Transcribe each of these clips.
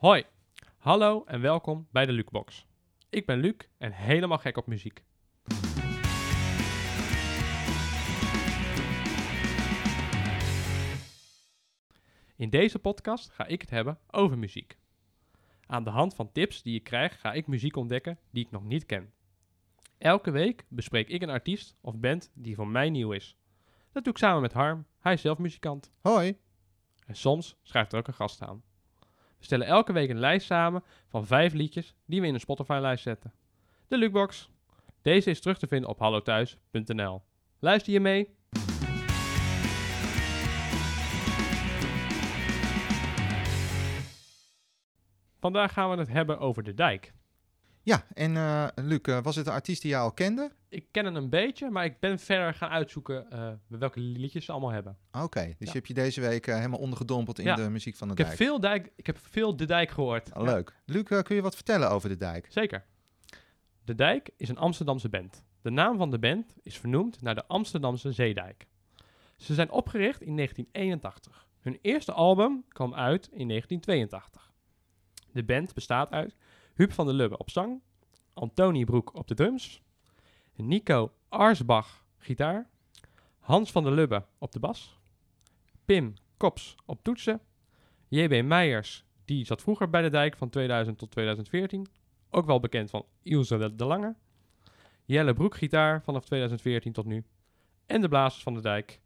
Hoi, hallo en welkom bij de Lukebox. Ik ben Luc en helemaal gek op muziek. In deze podcast ga ik het hebben over muziek. Aan de hand van tips die ik krijg ga ik muziek ontdekken die ik nog niet ken. Elke week bespreek ik een artiest of band die voor mij nieuw is. Dat doe ik samen met Harm, hij is zelf muzikant. Hoi. En soms schrijft er ook een gast aan. We stellen elke week een lijst samen van vijf liedjes die we in een Spotify-lijst zetten. De Lukebox. Deze is terug te vinden op hallothuis.nl. Luister je mee? Vandaag gaan we het hebben over de dijk. Ja, en eh Luc, eh, was het een artiest die jij al kende? Ik ken hem een beetje, maar ik ben verder gaan uitzoeken eh, welke liedjes ze allemaal hebben. Oké, dus Ja. je hebt je deze week helemaal ondergedompeld in Ja. de muziek van de Ik heb, dijk. veel dijk, ik heb veel de dijk gehoord. Oh, Ja. leuk. Luc, kun je wat vertellen over de dijk? Zeker. De Dijk is een Amsterdamse band. De naam van de band is vernoemd naar de Amsterdamse Zeedijk. Ze zijn opgericht in 1981. Hun eerste album kwam uit in 1982. De band bestaat uit Huub van der Lubbe op zang, Antonie Broek op de drums, Nico Arsbach gitaar, Hans van der Lubbe op de bas, Pim Kops op toetsen, JB Meijers, die zat vroeger bij de Dijk van 2000 tot 2014, ook wel bekend van Ilse de, Lange. Jelle Broek gitaar vanaf 2014 tot nu. En de blazers van de dijk.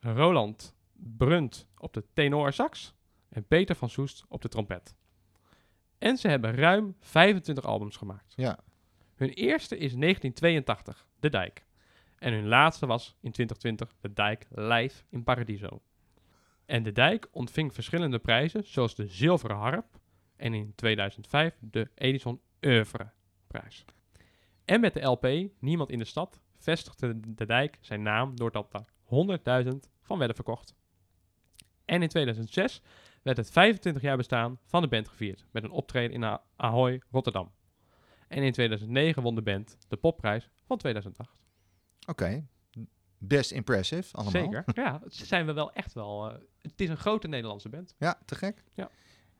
Roland Brunt op de tenor sax. En Peter van Soest op de trompet. En ze hebben ruim 25 albums gemaakt. Ja. Hun eerste is 1982, De Dijk. En hun laatste was in 2020 De Dijk live in Paradiso. En De Dijk ontving verschillende prijzen, zoals de Zilveren Harp en in 2005 de Edison Oeuvre prijs. En met de LP Niemand in de Stad vestigde De Dijk zijn naam doordat er 100.000 van werden verkocht. En in 2006 werd het 25 jaar bestaan van de band gevierd met een optreden in Ahoy, Rotterdam. En in 2009 won de band de popprijs van 2008. Oké. Best impressive, allemaal. Zeker. Ja, zijn we wel echt wel. eh, het is een grote Nederlandse band. Ja, te gek. Ja.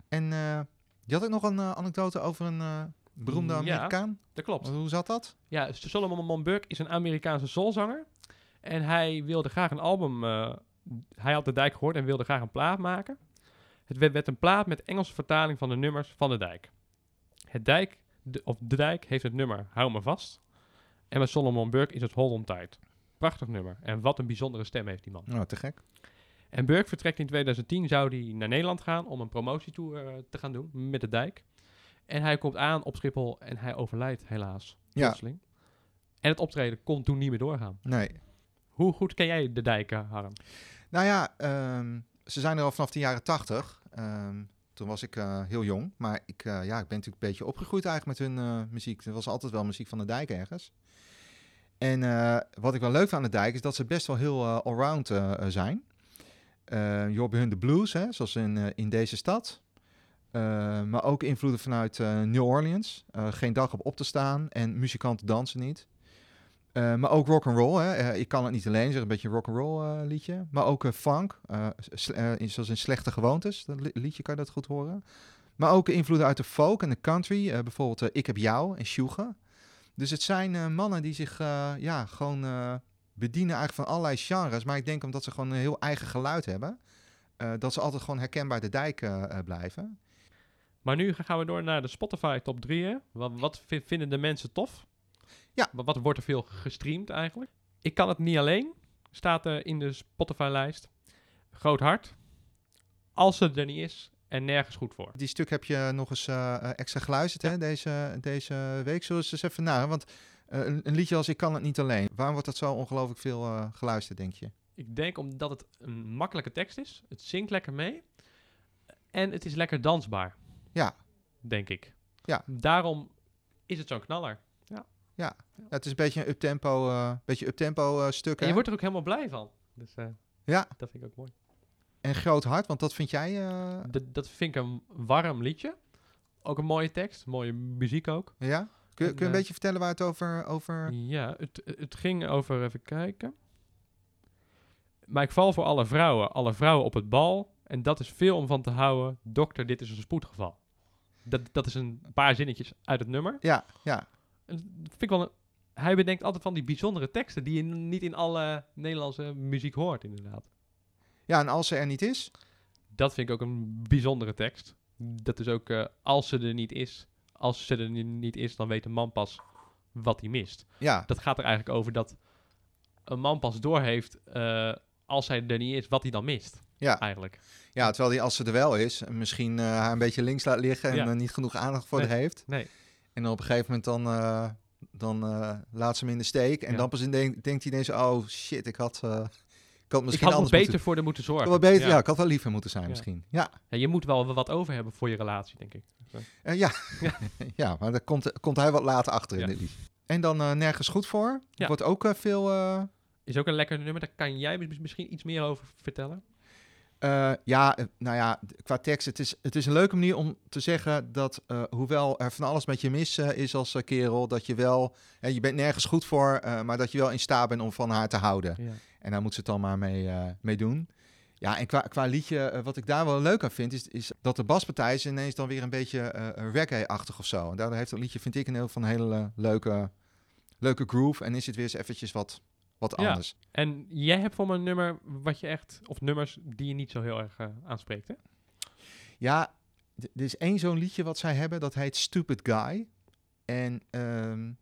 En eh, je had ook nog een eh, anekdote over een beroemde Ja. Amerikaan. Dat klopt. Hoe zat dat? Ja, Solomon Monburg is een Amerikaanse soulzanger. En hij wilde graag een album. hij had de dijk gehoord en wilde graag een plaat maken. Het werd, een plaat met Engelse vertaling van de nummers van de dijk. Het dijk, de, of de dijk, heeft het nummer Hou me vast. En met Solomon Burke is het Hold on Tight. Prachtig nummer. En wat een bijzondere stem heeft die man. Nou, te gek. En Burke vertrekt in 2010, zou hij naar Nederland gaan om een promotietour eh, te gaan doen met de dijk. En hij komt aan op Schiphol en hij overlijdt helaas. Ja. plotseling. En het optreden kon toen niet meer doorgaan. Nee. Hoe goed ken jij de dijken, Harm? Nou ja, ehm, ze zijn er al vanaf de jaren tachtig. Ehm, toen was ik eh, heel jong. Maar ik, eh, ja, ik ben natuurlijk een beetje opgegroeid eigenlijk met hun eh, muziek. Er was altijd wel muziek van de dijk ergens. En wat ik wel leuk vind aan de dijk is dat ze best wel heel allround zijn. Je hoort hun de blues, hè, zoals in, in deze stad. Maar ook invloeden vanuit New Orleans. Geen dag op op te staan en muzikanten dansen niet. Eh, maar ook rock and roll. Hè. Eh, ik kan het niet alleen zeggen, een beetje rock and roll eh, liedje. Maar ook funk, zoals in Slechte Gewoontes. Dat li- liedje kan je dat goed horen. Maar ook invloeden uit de folk en de country. bijvoorbeeld Ik heb jou en Shuga. Dus het zijn mannen die zich ja, gewoon bedienen eigenlijk van allerlei genres. Maar ik denk omdat ze gewoon een heel eigen geluid hebben. dat ze altijd gewoon herkenbaar de dijk blijven. Maar nu gaan we door naar de Spotify top 3. Hè? Wat, wat vi- vinden de mensen tof? Ja. Wat, wat wordt er veel gestreamd eigenlijk? Ik kan het niet alleen. Staat er in de Spotify-lijst. Groot hart. Als ze er niet is en nergens goed voor. Die stuk heb je nog eens eh, eh, extra geluisterd hè, deze, deze week. Zullen we eens even naar? Want eh, een, een liedje als Ik kan het niet alleen. Waarom wordt dat zo ongelooflijk veel eh, geluisterd, denk je? Ik denk omdat het een makkelijke tekst is. Het zingt lekker mee. En het is lekker dansbaar. Ja. Denk ik. Ja. Daarom is het zo'n knaller. Ja, het is een beetje een uptempo, eh beetje uptempo eh stuk. En hè? je wordt er ook helemaal blij van. Dus eh, Ja, dat vind ik ook mooi. en groot hart, want dat vind jij... Dat, dat vind ik een warm liedje. Ook een mooie tekst. Mooie muziek ook. ja? Kun, En, kun je een beetje vertellen waar het over... over... Ja, het, het ging over, even kijken. Maar ik val voor alle vrouwen, alle vrouwen op het bal. En dat is veel om van te houden. Dokter, dit is een spoedgeval. Dat, dat is een paar zinnetjes uit het nummer. Ja, ja. Vind ik wel een- hij bedenkt altijd van die bijzondere teksten die je niet in alle Nederlandse muziek hoort, inderdaad. Ja, en als ze er niet is, Dat vind ik ook een bijzondere tekst. Dat is ook, eh, als ze er niet is, als ze er ni- niet is, dan weet een man pas wat hij mist. ja, Dat gaat er eigenlijk over dat een man pas doorheeft, eh als hij er niet is, wat hij dan mist, ja. eigenlijk. ja, terwijl die als ze er wel is, misschien eh, haar een beetje links laat liggen en Ja. niet genoeg aandacht voor Nee. haar heeft. Nee, En dan op een gegeven moment dan, eh, dan eh, laat ze hem in de steek. En Ja. dan pas in denk, denkt hij ineens, oh shit, ik had, eh, ik had ik misschien had anders beter moeten... voor de moeten Ik zorgen. wel beter, ja. ja. ik had wel liever moeten zijn Ja. misschien. Ja, Ja, je moet wel wat over hebben voor je relatie, denk ik. Ja. Ja. maar daar komt, komt hij wat later achter in dit. En dan Nergens Goed Voor. Wordt ook veel... Is ook een lekker nummer, daar kan jij mis- misschien iets meer over vertellen. Eh, ja, eh, nou ja, qua tekst, het is, het is een leuke manier om te zeggen dat, eh, hoewel er van alles met je mis is als kerel, dat je wel, je bent nergens goed voor, maar dat je wel in staat bent om van haar te houden. Ja. En daar moet ze het dan maar mee, mee doen. Ja, en qua, qua liedje, wat ik daar wel leuk aan vind, is, is dat de baspartij is ineens dan weer een beetje reggae-achtig of zo. En daardoor heeft het liedje, vind ik, een heel van een hele leuke, leuke groove. En is het weer eens eventjes wat, wat Ja. anders. En jij hebt voor me een nummer wat je echt, of nummers die je niet zo heel erg eh, aanspreekt, hè? Ja, er is één zo'n liedje wat zij hebben, dat heet Stupid Guy. En ehm,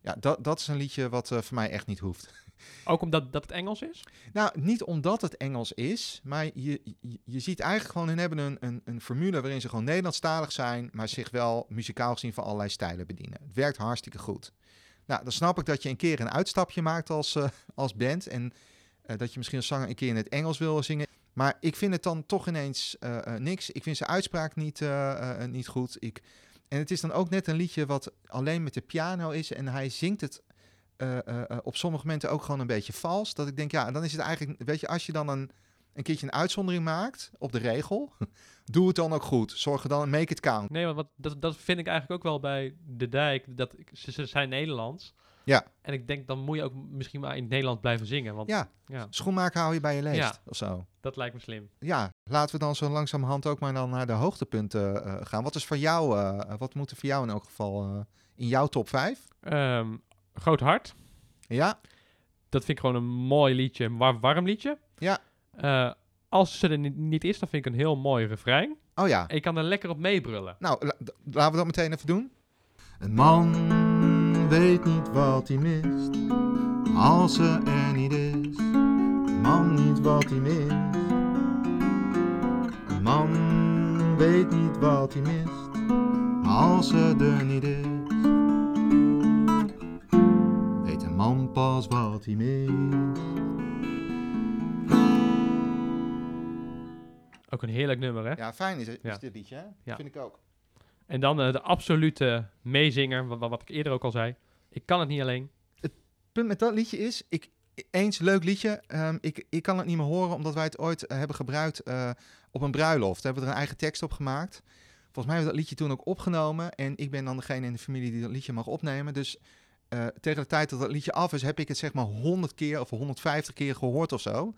ja, dat, dat is een liedje wat eh, voor mij echt niet hoeft. Ook omdat dat het Engels is? Nou, niet omdat het Engels is, maar je, je, je ziet eigenlijk gewoon, hun hebben een, een, een formule waarin ze gewoon Nederlandstalig zijn, maar zich wel muzikaal gezien van allerlei stijlen bedienen. Het werkt hartstikke goed. Nou, dan snap ik dat je een keer een uitstapje maakt als, eh, als band en eh, dat je misschien als zanger een keer in het Engels wil zingen. Maar ik vind het dan toch ineens eh, niks. Ik vind zijn uitspraak niet, niet goed. Ik, en het is dan ook net een liedje wat alleen met de piano is en hij zingt het op sommige momenten ook gewoon een beetje vals. Dat ik denk, ja, dan is het eigenlijk, weet je, als je dan een, een keertje een uitzondering maakt op de regel, doe het dan ook goed. Zorg er dan, make it count. Nee, want wat, dat, dat vind ik eigenlijk ook wel bij De Dijk. Dat, ik- ze, ze zijn Nederlands. Ja. En ik denk, dan moet je ook misschien maar in het Nederlands blijven zingen. Want ja, Ja, schoenmaker hou je bij je leest Ja. of zo. dat lijkt me slim. Ja, laten we dan zo langzamerhand ook maar dan naar de hoogtepunten eh, gaan. Wat is voor jou, eh, wat moet er voor jou in elk geval eh, in jouw top 5? Ehm, Groot Hart. Ja, Dat vind ik gewoon een mooi liedje. Een war- warm liedje. Ja. Eh, als ze er ni- niet is, dan vind ik een heel mooi refrein. oh ja. En je kan er lekker op meebrullen. Nou, la- laten we dat meteen even doen. Een man weet niet wat hij mist als ze er niet is. Een man niet wat hij mist. Een man weet niet wat hij mist als ze er niet is. Weet een man pas wat hij mist. Ook een heerlijk nummer, hè? Ja, fijn is, is Ja. dit liedje, hè? Ja. Vind ik ook. En dan eh, de absolute meezinger, wat, wat ik eerder ook al zei. Ik kan het niet alleen. punt met dat liedje is, ik, eens leuk liedje, ehm, ik, ik kan het niet meer horen omdat wij het ooit eh, hebben gebruikt eh, op een bruiloft. Daar hebben we er een eigen tekst op gemaakt. Volgens mij hebben we dat liedje toen ook opgenomen en ik ben dan degene in de familie die dat liedje mag opnemen. Dus tegen de tijd dat dat liedje af is, heb ik het zeg maar 100 keer of 150 keer gehoord of zo.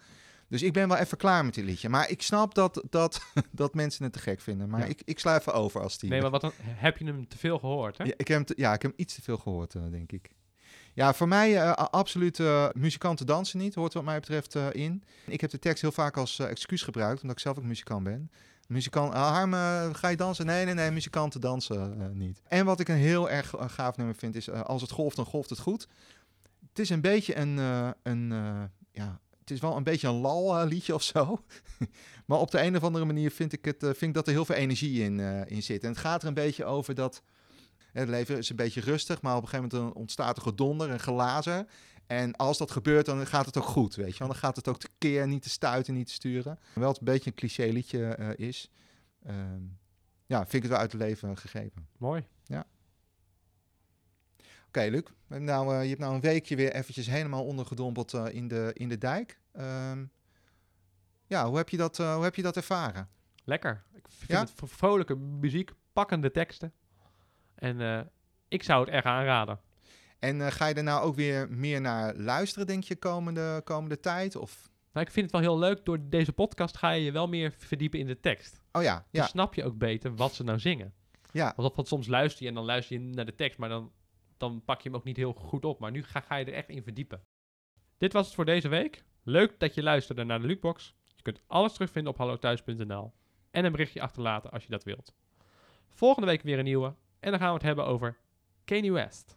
Dus ik ben wel even klaar met dit liedje. Maar ik snap dat, dat, dat mensen het te gek vinden. Maar Ja. ik, ik sla even over als die... Nee, maar wat dan, heb je hem te veel gehoord, hè? Ja, ik heb, te- ja, ik heb hem iets te veel gehoord, eh, denk ik. Ja, voor mij eh, a- absoluut eh, muzikanten dansen niet, hoort wat mij betreft eh, in. Ik heb de tekst heel vaak als eh, excuus gebruikt, omdat ik zelf ook muzikant ben. Muzikant, ah, Harm, eh, ga je dansen? Nee, nee, nee, muzikanten dansen eh, niet. En wat ik een heel erg eh, gaaf nummer vind, is eh, als het golft, dan golft het goed. Het is een beetje een, eh, een eh, ja, het is wel een beetje een lal eh, liedje of zo. maar op de een of andere manier vind ik, het, eh, vind ik dat er heel veel energie in, eh, in zit. En het gaat er een beetje over dat het leven is een beetje rustig, maar op een gegeven moment ontstaat er gedonder en glazen. En als dat gebeurt, dan gaat het ook goed, weet je wel. Dan gaat het ook te keer, niet te stuiten, niet te sturen. Hoewel het een beetje een cliché liedje is, ehm, ja, vind ik het wel uit het leven gegrepen. Mooi. Oké, Luc, nou, eh, je hebt nou een weekje weer eventjes helemaal ondergedompeld eh, in, de, in de dijk. Ehm, ja, hoe heb, je dat, eh, hoe heb je dat ervaren? Lekker. Ik vind Ja? het vrolijke muziek, pakkende teksten. En ik zou het erg aanraden. En ga je er nou ook weer meer naar luisteren, denk je, komende, komende tijd? Of Maar ik vind het wel heel leuk. Door deze podcast ga je je wel meer verdiepen in de tekst. Oh ja, Dan snap je ook beter wat ze nou zingen. ja. Want, want soms luister je en dan luister je naar de tekst, maar dan, dan pak je hem ook niet heel goed op. Maar nu ga, ga je er echt in verdiepen. Dit was het voor deze week. Leuk dat je luisterde naar de Lukebox. Je kunt alles terugvinden op hallothuis.nl. En een berichtje achterlaten als je dat wilt. Volgende week weer een nieuwe. En dan gaan we het hebben over Kanye West.